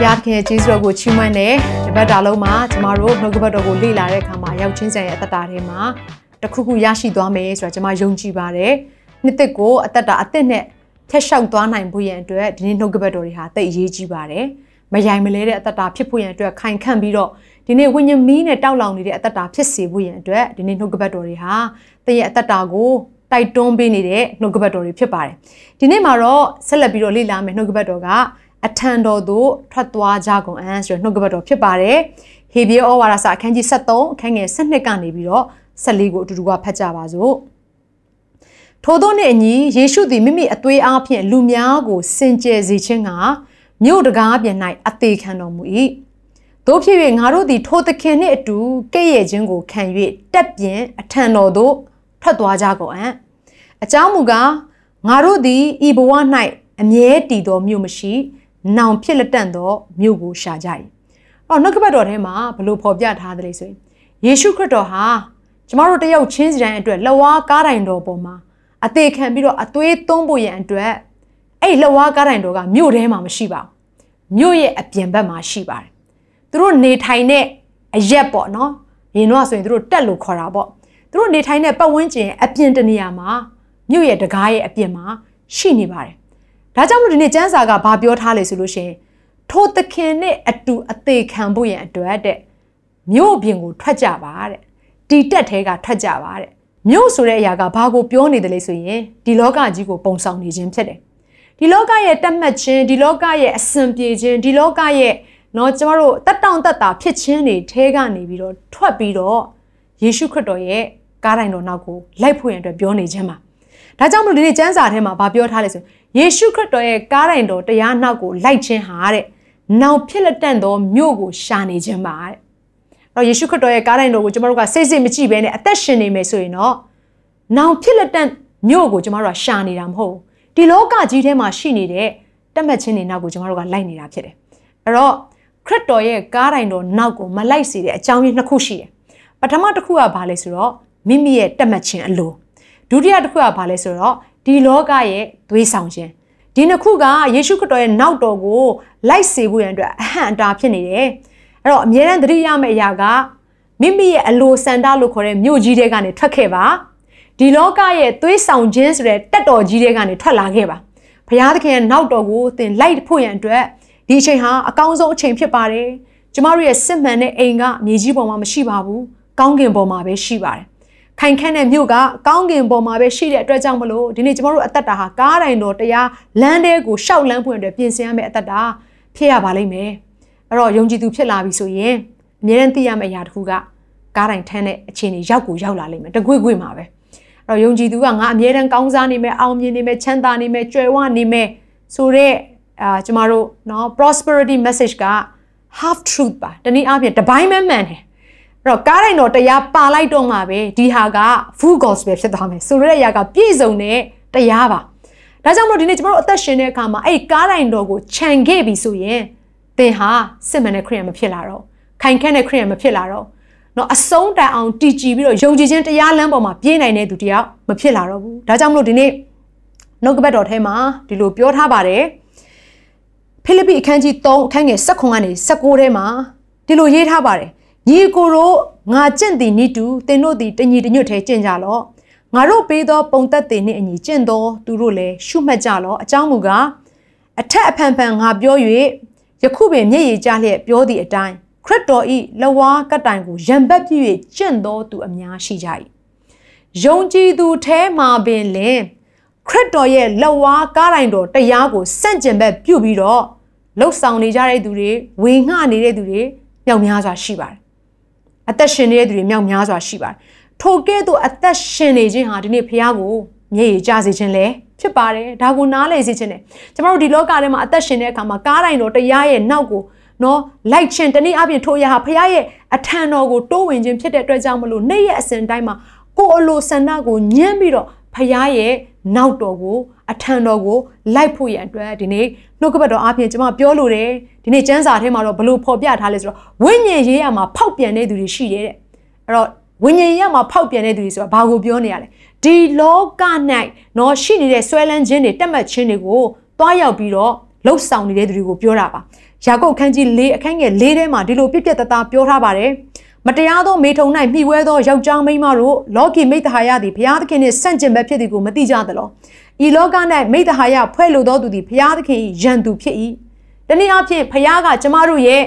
ဘုရားခင်ကျေးဇူးတော်ကိုချီးမွမ်းတယ်ဒီဘက်တာလုံးမှာကျမတို့နှုတ်ကပတ်တော်ကိုလေ့လာတဲ့အခါမှာရောက်ချင်းစံရဲ့အသက်တာထဲမှာတခုခုရရှိသွားမယ်ဆိုတာကျမယုံကြည်ပါတယ်နှစ်သက်ကိုအသက်တာအသက်နဲ့ထက်လျှောက်သွားနိုင်ဖို့ရန်အတွက်ဒီနေ့နှုတ်ကပတ်တော်တွေဟာတိတ်အရေးကြီးပါတယ်မယိုင်မလဲတဲ့အသက်တာဖြစ်ဖို့ရန်အတွက်ခိုင်ခန့်ပြီးတော့ဒီနေ့ဝိညာဉ်မီးနဲ့တောက်လောင်နေတဲ့အသက်တာဖြစ်စေဖို့ရန်အတွက်ဒီနေ့နှုတ်ကပတ်တော်တွေဟာတင့်ရဲ့အသက်တာကိုတိုက်တွန်းပေးနေတဲ့နှုတ်ကပတ်တော်တွေဖြစ်ပါတယ်ဒီနေ့မှာတော့ဆက်လက်ပြီးတော့လေ့လာမယ်နှုတ်ကပတ်တော်က အထံတော်သို့ထွက်သွားကြကုန်အံ့ဆိုတဲ့နှုတ်ကပတ်တော်ဖြစ်ပါတယ်ဟေဘရဲဩဝါဒစာအခန်းကြီး73အခန်းငယ်7ကနေပြီးတော့14ကိုအတူတူကဖတ်ကြပါစို့ထို့သောနှင့်အညီယေရှုသည်မိမိအသွေးအားဖြင့်လူများကိုစင်ကြယ်စေခြင်းကမြို့တကားပြင်၌အသေးခံတော်မူ၏တို့ဖြစ်၍ငါတို့သည်ထိုသခင်နှင့်အတူကဲ့ရဲ့ခြင်းကိုခံ၍တက်ပြင်အထံတော်သို့ထွက်သွားကြကုန်အံ့အကြောင်းမူကားငါတို့သည်ဤဘဝ၌အမြဲတည်သောမြို့မရှိ နောင်ဖြစ်လက်တန့်သောမြို့ကိုရှာကြ၏အော်နှုတ်ကပတ်တော်ထဲမှာဘလို့ဖော်ပြထားတယ်ဆိုရင်ယေရှုခရစ်တော်ဟာကျမတို့တယောက်ချင်းစီတိုင်းအတွက်လဝါကားတိုင်တော်ပေါ်မှာအသေးခံပြီးတော့အသွေးသွန်းဖို့ရန်အတွက်အဲ့လဝါကားတိုင်တော်ကမြို့ထဲမှာမရှိပါဘူးမြို့ရဲ့အပြင်ဘက်မှာရှိပါတယ်သူတို့နေထိုင်တဲ့အရက်ပေါ့နော်ရင်တော့ဆိုရင်သူတို့တက်လို့ခေါ်တာပေါ့သူတို့နေထိုင်တဲ့ပတ်ဝန်းကျင်အပြင်တနေရာမှာမြို့ရဲ့တကားရဲ့အပြင်မှာရှိနေပါတယ် ဒါကြောင့်မို့ဒီနေ့ကျမ်းစာကဘာပြောထားလဲဆိုလို့ရှိရင်ထိုသခင်နဲ့အတူအသေးခံဖို့ရန်အတွက်တဲ့မြို့ပြင်ကိုထွက်ကြပါတဲ့တီတက်ထဲကထွက်ကြပါတဲ့မြို့ဆိုတဲ့အရာကဘာကိုပြောနေတယ်လဲဆိုရင်ဒီလောကကြီးကိုပုံဆောင်နေခြင်းဖြစ်တယ်ဒီလောကရဲ့တတ်မှတ်ခြင်းဒီလောကရဲ့အစဉ်ပြေခြင်းဒီလောကရဲ့เนาะကျမတို့တက်တောင့်တက်တာဖြစ်ခြင်းတွေထဲကနေပြီးတော့ထွက်ပြီးတော့ယေရှုခရစ်တော်ရဲ့ကားတိုင်းတော်နောက်ကိုလိုက်ဖို့ရန်အတွက်ပြောနေခြင်းပါဒါကြောင့်မလို့ဒီနေ့ကျမ်းစာထဲမှာဗာပြောထားလဲဆို ယေရှုခရစ်တော်ရဲ့ကားတိုင်တော်တရားနောက်ကိုလိုက်ခြင်းဟာတဲ့နောက်ဖြစ်လက်တန့်သောမြို့ကိုရှာနေခြင်းပါတဲ့အဲ့တော့ယေရှုခရစ်တော်ရဲ့ကားတိုင်တော်ကိုကျမတို့ကစိတ်စိတ်မကြည့်ဘဲနဲ့အသက်ရှင်နေမယ်ဆိုရင်တော့နောက်ဖြစ်လက်တန့်မြို့ကိုကျမတို့ကရှာနေတာမဟုတ်ဘူးဒီလောကကြီးထဲမှာရှိနေတဲ့တက်မှတ်ခြင်းတွေနောက်ကိုကျမတို့ကလိုက်နေတာဖြစ်တယ်အဲ့တော့ခရစ်တော်ရဲ့ကားတိုင်တော်နောက်ကိုမလိုက်စေတဲ့အကြောင်းရင်းနှစ်ခုရှိတယ်ပထမတစ်ခုကဘာလဲဆိုတော့မိမိရဲ့တက်မှတ်ခြင်းအလိုဒုတိယတစ်ခုကဘာလဲဆိုတော့ ဒီလောကရဲ့သွေးဆောင်ခြင်းဒီနှစ်ခုကယေရှုခရစ်တော်ရဲ့နောက်တော်ကိုလိုက်စေဖို့ရန်အတွက်အဟံအတာဖြစ်နေတယ်အဲ့တော့အမြဲတမ်းသတိရမယ့်အရာကမိမိရဲ့အလိုစန္ဒလို့ခေါ်တဲ့မြို့ကြီးတွေကနေထွက်ခဲ့ပါဒီလောကရဲ့သွေးဆောင်ခြင်းဆိုတဲ့တက်တော်ကြီးတွေကနေထွက်လာခဲ့ပါဘုရားသခင်ရဲ့နောက်တော်ကိုသင်လိုက်ဖို့ရန်အတွက်ဒီအချိန်ဟာအကောင်းဆုံးအချိန်ဖြစ်ပါတယ်ကျမတို့ရဲ့စစ်မှန်တဲ့အိမ်ကမြေကြီးပေါ်မှာမရှိပါဘူးကောင်းကင်ပေါ်မှာပဲရှိပါတယ် ခိုင်ခန့်တဲ့မြို့ကကောင်းကင်ပေါ်မှာပဲရှိတဲ့အတွက်ကြောင့်မလို့ဒီနေ့ကျမတို့အသက်တာဟာကားတိုင်းတော်တရားလမ်းတဲကိုရှောက်လန်းဖွင့်အတွက်ပြင်ဆင်ရမယ့်အသက်တာဖြစ်ရပါလိမ့်မယ်အဲ့တော့ယုံကြည်သူဖြစ်လာပြီဆိုရင်အမြဲတမ်းသိရမယ့်အရာတစ်ခုကကားတိုင်းထမ်းတဲ့အခြေအနေရောက်ကိုရောက်လာလိမ့်မယ်တကွေ့ကွေ့မှာပဲအဲ့တော့ယုံကြည်သူကငါအမြဲတမ်းကောင်းစားနေမယ်အောင်မြင်နေမယ်ချမ်းသာနေမယ်ကြွယ်ဝနေမယ်ဆိုတော့အာကျမတို့เนาะ prosperity message က half truth ပါတနည်းအားဖြင့်တပိုင်းမဲ့မှန်တယ် အဲ့တော့ကားတိုင်းတော်တရားပါလိုက်တော့မှပဲဒီဟာက full gospel ဖြစ်သွားမယ်ဆိုရတဲ့အရာကပြည့်စုံတဲ့တရားပါဒါကြောင့်မို့ဒီနေ့ကျွန်တော်တို့အသက်ရှင်တဲ့အခါမှာအဲ့ဒီကားတိုင်းတော်ကိုခြံခဲ့ပြီဆိုရင်သင်ဟာစစ်မှန်တဲ့ခရိယန်မဖြစ်လာတော့ခိုင်ခန့်တဲ့ခရိယန်မဖြစ်လာတော့နော်အဆုံးတိုင်အောင်တည်ကြည်ပြီးတော့ယုံကြည်ခြင်းတရားလမ်းပေါ်မှာပြေးနိုင်တဲ့သူတယောက်မဖြစ်လာတော့ဘူးဒါကြောင့်မလို့ဒီနေ့နှုတ်ကပတ်တော်ထဲမှာဒီလိုပြောထားပါတယ်ဖိလိပ္ပိအခန်းကြီး3အခန်းငယ်16ကနေ19ထဲမှာဒီလိုရေးထားပါတယ် ညီကိုတို့ငါကျင့်သည်နိတူသင်တို့သည်တညီတညွတ်ထဲကျင့်ကြလော့ငါတို့ပေးသောပုံသက်သည်နှင့်အညီကျင့်သောသူတို့လည်းရှုမှတ်ကြလော့အကြောင်းမူကားအထက်အဖန်ဖန်ငါပြော၍ယခုပင်မျက်ရည်ကျလျက်ပြောသည့်အတိုင်းခရစ်တော်ဤလဝါကတိုင်ကိုရံပတ်ပြည့်ကျင့်သောသူအများရှိကြ၏ယုံကြည်သူထဲမှာပင်လင်ခရစ်တော်ရဲ့လက်ဝါးကားတိုင်းတော်တရားကိုစန့်ကျင်ဘက်ပြုတ်ပြီးတော့လှုပ်ဆောင်နေကြတဲ့သူတွေဝေငှနေတဲ့သူတွေမြောက်များစွာရှိပါတယ် အသက်ရှင်နေတဲ့သူတွေမြောက်များစွာရှိပါတယ်ထိုကဲ့သို့အသက်ရှင်နေခြင်းဟာဒီနေ့ဖះကိုမျက်ရည်ကျစေခြင်းလဲဖြစ်ပါတယ်ဒါကိုနားလည်စေခြင်းနဲ့ကျမတို့ဒီလောကထဲမှာအသက်ရှင်တဲ့အခါမှာကားတိုင်းတော်တရားရဲ့နောက်ကိုနော်လိုက်ခြင်းတနည်းအားဖြင့်ထိုအရာဟာဖခင်ရဲ့အထံတော်ကိုတိုးဝင်ခြင်းဖြစ်တဲ့အတွက်ကြောင့်မလို့နေ့ရက်အစဉ်တိုင်းမှာကိုယ်အလိုဆန္ဒကိုညှင်းပြီးတော့ဖခင်ရဲ့နောက်တော်ကို အထံတော်ကိုလိုက်ဖို့ရန်အတွက်ဒီနေ့နှုတ်ကပတ်တော်အားဖြင့်ကျွန်မပြောလိုတယ်ဒီနေ့ကျမ်းစာထဲမှာတော့ဘလို့ဖော်ပြထားလဲဆိုတော့ဝိညာဉ်ရေးရမှာဖောက်ပြန်တဲ့သူတွေရှိတယ်တဲ့အဲ့တော့ဝိညာဉ်ရေးရမှာဖောက်ပြန်တဲ့သူတွေဆိုတာဘာကိုပြောနေရလဲဒီလောက၌နော်ရှိနေတဲ့ဆွဲလန်းခြင်းတွေတက်မှတ်ခြင်းတွေကိုတွားရောက်ပြီးတော့လှုပ်ဆောင်နေတဲ့သူတွေကိုပြောတာပါယာကုပ်ခန်းကြီး၄အခန်းငယ်၄ထဲမှာဒီလိုပြည့်ပြည့်တသားပြောထားပါတယ်မတရားသောမေထုံ၌မှီဝဲသောယောက်ျားမိန်းမတို့လောကီမိတ္တဟာယသည်ဘုရားသခင်နှင့်ဆန့်ကျင်ဘက်ဖြစ်သည်ကိုမသိကြသလော ဤလောက၌မိတ္တဟာယဖွဲ့လိုသောသူသည်ဘုရားသခင်၏ယံသူဖြစ်၏တနည်းအားဖြင့်ဘုရားကကျမတို့ရဲ့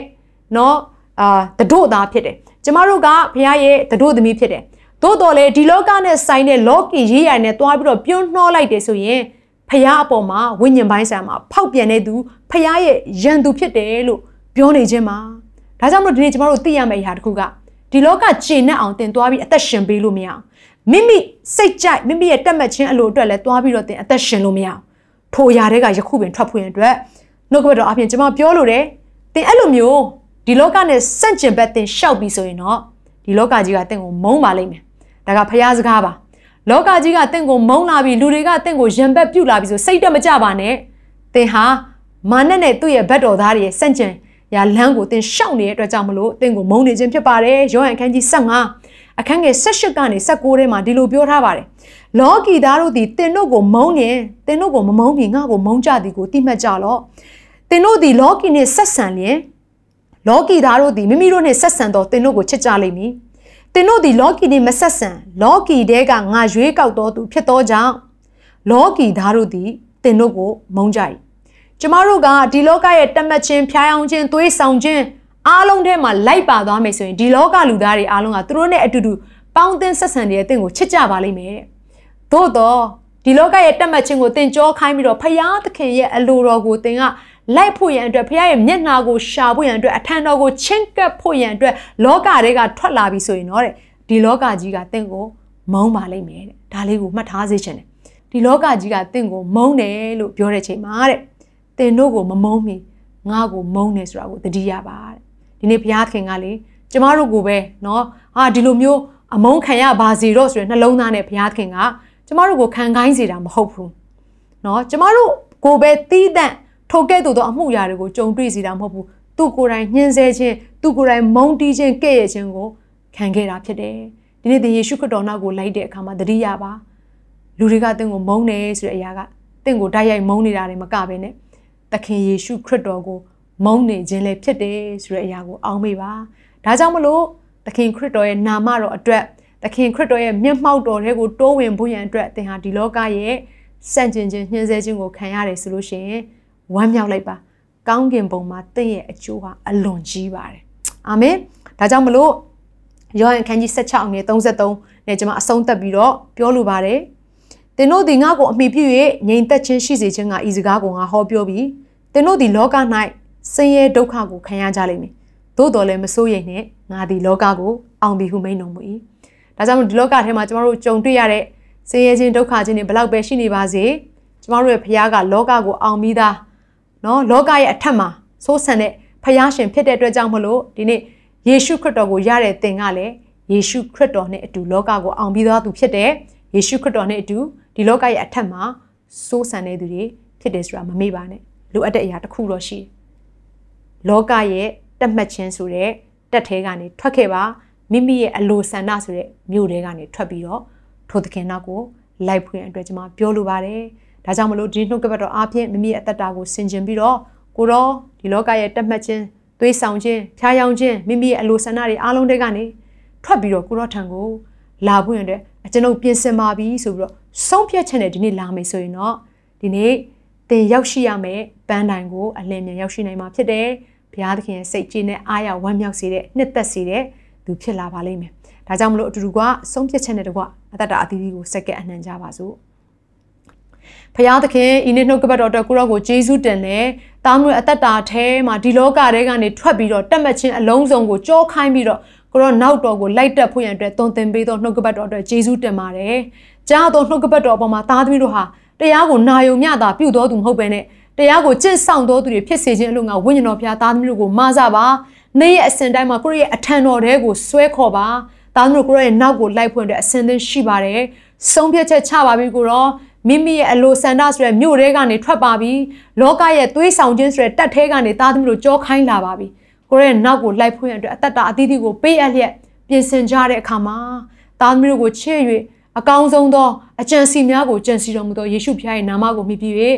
နော်အာတတို့သားဖြစ်တယ်ကျမတို့ကဘုရားရဲ့တတို့သမီးဖြစ်တယ်သို့တော်လေဒီလောကနဲ့ဆိုင်တဲ့လောကီရေးရည်နဲ့တွားပြီးတော့ပြုံးနှောလိုက်တယ်ဆိုရင်ဖះအပေါ်မှာဝိညာဉ်ပိုင်းဆိုင်မှာဖောက်ပြန်တဲ့သူဖះရဲ့ယံသူဖြစ်တယ်လို့ပြောနေခြင်းမှာဒါကြောင့်မလို့ဒီနေ့ကျမတို့သိရမယ့်အရာတစ်ခုကဒီလောကကျင့်နဲ့အောင်တင်သွားပြီးအသက်ရှင်ပေးလို့မရအောင် မိမိစိတ်ကြိုက်မိမိရဲ့တက်မှတ်ခြင်းအလိုအတွက်လည်းသွားပြီးတော့တင်အသက်ရှင်လို့မရအောင်ထိုအရာတွေကယခုပင်ထွက်ဖွင့်အတွက်နှုတ်ကပတ်တော်အပြင်ကျမပြောလို့တယ်တင်အဲ့လိုမျိုးဒီလောကနဲ့စန့်ကျင်ဘက်တင်ရှောက်ပြီးဆိုရင်တော့ဒီလောကကြီးကတင့်ကိုမုန်းပါလိမ့်မယ်ဒါကဖျားစကားပါလောကကြီးကတင့်ကိုမုန်းလာပြီးလူတွေကတင့်ကိုရံပက်ပြုတ်လာပြီးဆိုစိတ်တက်မကြပါနဲ့တင်ဟာမာနနဲ့သူ့ရဲ့ဘက်တော်သားတွေရဲ့စန့်ကျင်ရာလမ်းကိုတင်ရှောက်နေတဲ့အတွက်ကြောင့်မလို့တင့်ကိုမုန်းနေခြင်းဖြစ်ပါတယ်ယောဟန်ခန်းကြီး15 အခန်းငယ်18ကနေ19ထဲမှာဒီလိုပြောထားပါတယ်လောကီသားတို့သည်တင်တို့ကိုမုန်းရင်တင်တို့ကိုမမုန်းပြီးငါ့ကိုမုန်းကြသည်ကိုသိမှတ်ကြလော့တင်တို့သည်လောကီနှင့်ဆက်ဆံလျင်လောကီသားတို့သည်မိမိတို့နှင့်ဆက်ဆံသောတင်တို့ကိုချစ်ကြလိမ့်မည်သင်တို့သည်လောကီနှင့်မဆက်ဆံလောကီတဲကငါရွေးကောက်တော်သူဖြစ်သောကြောင့်လောကီသားတို့သည်သင်တို့ကိုမုန်းကြ၏ကျမတို့ကဒီလောကရဲ့တက်မှတ်ခြင်းဖျားယောင်းခြင်းသွေးဆောင်ခြင်း အားလုံးထဲမှာလိုက်ပါသွားမယ်ဆိုရင်ဒီလောကလူသားတွေအားလုံးကသူတို့နဲ့အတူတူပေါင်းသင်းဆက်ဆံနေတဲ့အသင်ကိုချစ်ကြပါလိမ့်မယ်သို့တော့ဒီလောကရဲ့တက်မှတ်ခြင်းကိုသင်ကြောခိုင်းပြီးတော့ဖယားသခင်ရဲ့အလိုတော်ကိုသင်ကလိုက်ဖို့ရန်အတွက်ဖခင်ရဲ့မျက်နှာကိုရှာဖို့ရန်အတွက်အထံတော်ကိုချင်းကပ်ဖို့ရန်အတွက်လောကတွေကထွက်လာပြီဆိုရင်တော့တဲ့ဒီလောကကြီးကတင့်ကိုမုန်းပါလိမ့်မယ်တဲ့ဒါလေးကိုမှတ်ထားစေချင်တယ်ဒီလောကကြီးကတင့်ကိုမုန်းတယ်လို့ပြောတဲ့ချိန်မှာတဲ့တင်တို့ကိုမမုန်းမီငါ့ကိုမုန်းတယ်ဆိုတာကိုသတိရပါတဲ့ ဒီနေ့ဘုရားသခင်ကလေကျမတို့ကိုပဲเนาะဟာဒီလိုမျိုးအမုန်းခံရပါစေတော့ဆိုရင်နှလုံးသားနဲ့ဘုရားသခင်ကကျမတို့ကိုခံခိုင်းစေတာမဟုတ်ဘူးเนาะကျမတို့ကိုပဲတီးတန့်ထိုကဲ့သို့သောအမှုရာတွေကိုကြုံတွေ့စေတာမဟုတ်ဘူးသူကိုယ်တိုင်ညှင်းဆဲခြင်းသူကိုယ်တိုင်မုန်းတီးခြင်းကဲ့ရဲ့ခြင်းကိုခံခဲ့တာဖြစ်တယ်ဒီနေ့သင်ယေရှုခရစ်တော်နောက်ကိုလိုက်တဲ့အခါမှာတတိယပါလူတွေကသင်ကိုမုန်းတယ်ဆိုတဲ့အရာကသင်ကိုတိုက်ရိုက်မုန်းနေတာတွေမကဘဲနဲ့သခင်ယေရှုခရစ်တော်ကို မုန်းနေခြင်းလည်းဖြစ်တယ်ဆိုတဲ့အရာကိုအောင်းမေးပါဒါကြောင့်မလို့သခင်ခရစ်တော်ရဲ့နာမတော်အတွက်သခင်ခရစ်တော်ရဲ့မျက်မှောက်တော်တွေကိုတိုးဝင်ဖို့ရန်အတွက်သင်ဟာဒီလောကရဲ့စန့်ကျင်ခြင်းညှင်းဆဲခြင်းကိုခံရတယ်ဆိုလို့ရှိရင်ဝမ်းမြောက်လိုက်ပါကောင်းကင်ဘုံမှာတင့်ရဲ့အကျိုးဟာအလွန်ကြီးပါတယ်အာမင်ဒါကြောင့်မလို့ယောဟန်ခန်းကြီး16ငယ်33နဲ့ကျွန်မအဆုံးသတ်ပြီးတော့ပြောလိုပါတယ်သင်တို့ဒီငါ့ကိုအမိပြု၍ငြိမ်သက်ခြင်းရှိစေခြင်းကဤစကားကိုငါဟောပြောပြီးသင်တို့ဒီလောက၌ ဆင်းရဲဒုက္ခကိုခံရကြလိမ့်မည်သို့တော်လည်းမစိုးရိမ်နဲ့ငါဒီလောကကိုအောင်ပြီဟုမိန်တော်မူ၏ဒါကြောင့်ဒီလောကထဲမှာကျွန်တော်တို့ကြုံတွေ့ရတဲ့ဆင်းရဲခြင်းဒုက္ခခြင်းတွေဘလောက်ပဲရှိနေပါစေကျွန်တော်တို့ရဲ့ဖခင်ကလောကကိုအောင်ပြီးသားနော်လောကရဲ့အထက်မှာစိုးဆန်တဲ့ဖယားရှင်ဖြစ်တဲ့အတွက်ကြောင့်မလို့ဒီနေ့ယေရှုခရစ်တော်ကိုရတဲ့သင်ကလည်းယေရှုခရစ်တော်နဲ့အတူလောကကိုအောင်ပြီးသွားသူဖြစ်တယ်ယေရှုခရစ်တော်နဲ့အတူဒီလောကရဲ့အထက်မှာစိုးဆန်နေသူတွေဖြစ်တယ်ဆိုတာမမေ့ပါနဲ့လိုအပ်တဲ့အရာတစ်ခုတော့ရှိ လောကရဲ့တက်မှတ်ခြင်းဆိုတဲ့တက်ထဲကနေထွက်ခဲ့ပါမိမိရဲ့အလိုဆန္ဒဆိုတဲ့မြို့ထဲကနေထွက်ပြီးတော့ထိုသခင်နောက်ကိုလိုက်ဖွင့်အတွက်ကျွန်မပြောလိုပါတယ်ဒါကြောင့်မလို့ဒီနှုတ်ကပတ်တော်အားဖြင့်မိမိရဲ့အသက်တာကိုဆင်ခြင်ပြီးတော့ကိုရောဒီလောကရဲ့တက်မှတ်ခြင်းသွေးဆောင်ခြင်းဖျားယောင်းခြင်းမိမိရဲ့အလိုဆန္ဒတွေအားလုံးတွေကနေထွက်ပြီးတော့ကိုရောထံကိုလာဖို့ရတဲ့ကျွန်ုပ်ပြင်ဆင်ပါပြီဆိုပြီးတော့ဆုံးဖြတ်ချက်နဲ့ဒီနေ့လာမယ်ဆိုရင်တော့ဒီနေ့သင်ရောက်ရှိရမယ်ပန်းတိုင်ကိုအလင်းမြန်ရောက်ရှိနိုင်မှာဖြစ်တယ် ဘုရားသခင်ရဲ့စိတ်ကြည်နဲ့အားရဝမ်းမြောက်စေတဲ့နှစ်သက်စေတဲ့သူဖြစ်လာပါလိမ့်မယ်ဒါကြောင့်မလို့အတူတူကဆုံးဖြတ်ချက်နဲ့တကွအသက်တာအသီးသီးကိုစက္ကန့်အနှံကြပါစို့ဖယားသခင်ဤနေ့နှုတ်ကပတ်တော်အတွက်ကိုရောကိုဂျေဇုတင်တယ်။တားမျိုးအသက်တာထဲမှာဒီလောကထဲကနေထွက်ပြီးတော့တက်မှတ်ခြင်းအလုံးစုံကိုကြောခိုင်းပြီးတော့ကိုရောနောက်တော်ကိုလိုက်တက်ဖို့ရန်အတွက်တုံသင်ပေးသောနှုတ်ကပတ်တော်အတွက်ဂျေဇုတင်ပါတယ်။ကြားသောနှုတ်ကပတ်တော်အပေါ်မှာသားသမီးတို့ဟာတရားကိုနာယုံမျှတာပြုတော်သူမဟုတ်ဘဲနဲ့ တရားကိုကျင့်ဆောင်တော်သူတွေဖြစ်စေခြင်းအလို့ငါဝိညာဉ်တော်ဖျားသားသမီးတို့ကိုမဆပါနေ့ရဲ့အစဉ်တိုင်းမှာကိုယ့်ရဲ့အထံတော်တဲကိုဆွဲခေါ်ပါသားသမီးတို့ကိုယ့်ရဲ့နောက်ကိုလိုက်ဖွင့်တဲ့အစဉ်သင်းရှိပါတယ်ဆုံးဖြတ်ချက်ချပါပြီကိုတော့မိမိရဲ့အလိုဆန္ဒဆိုတဲ့မြို့တဲကနေထွက်ပါပြီလောကရဲ့သွေးဆောင်ခြင်းဆိုတဲ့တက်ထဲကနေသားသမီးတို့ကြောခိုင်းလာပါပြီကိုယ့်ရဲ့နောက်ကိုလိုက်ဖွင့်ရတဲ့အသက်တာအသီးသီးကိုပေးအပ်လျက်ပြင်ဆင်ကြတဲ့အခါမှာသားသမီးတို့ကိုချစ်၍အကောင်းဆုံးသောအကြံစီများကိုကြံစီတော်မူသောယေရှုဖခင်ရဲ့နာမကိုမြည်ပြီး၍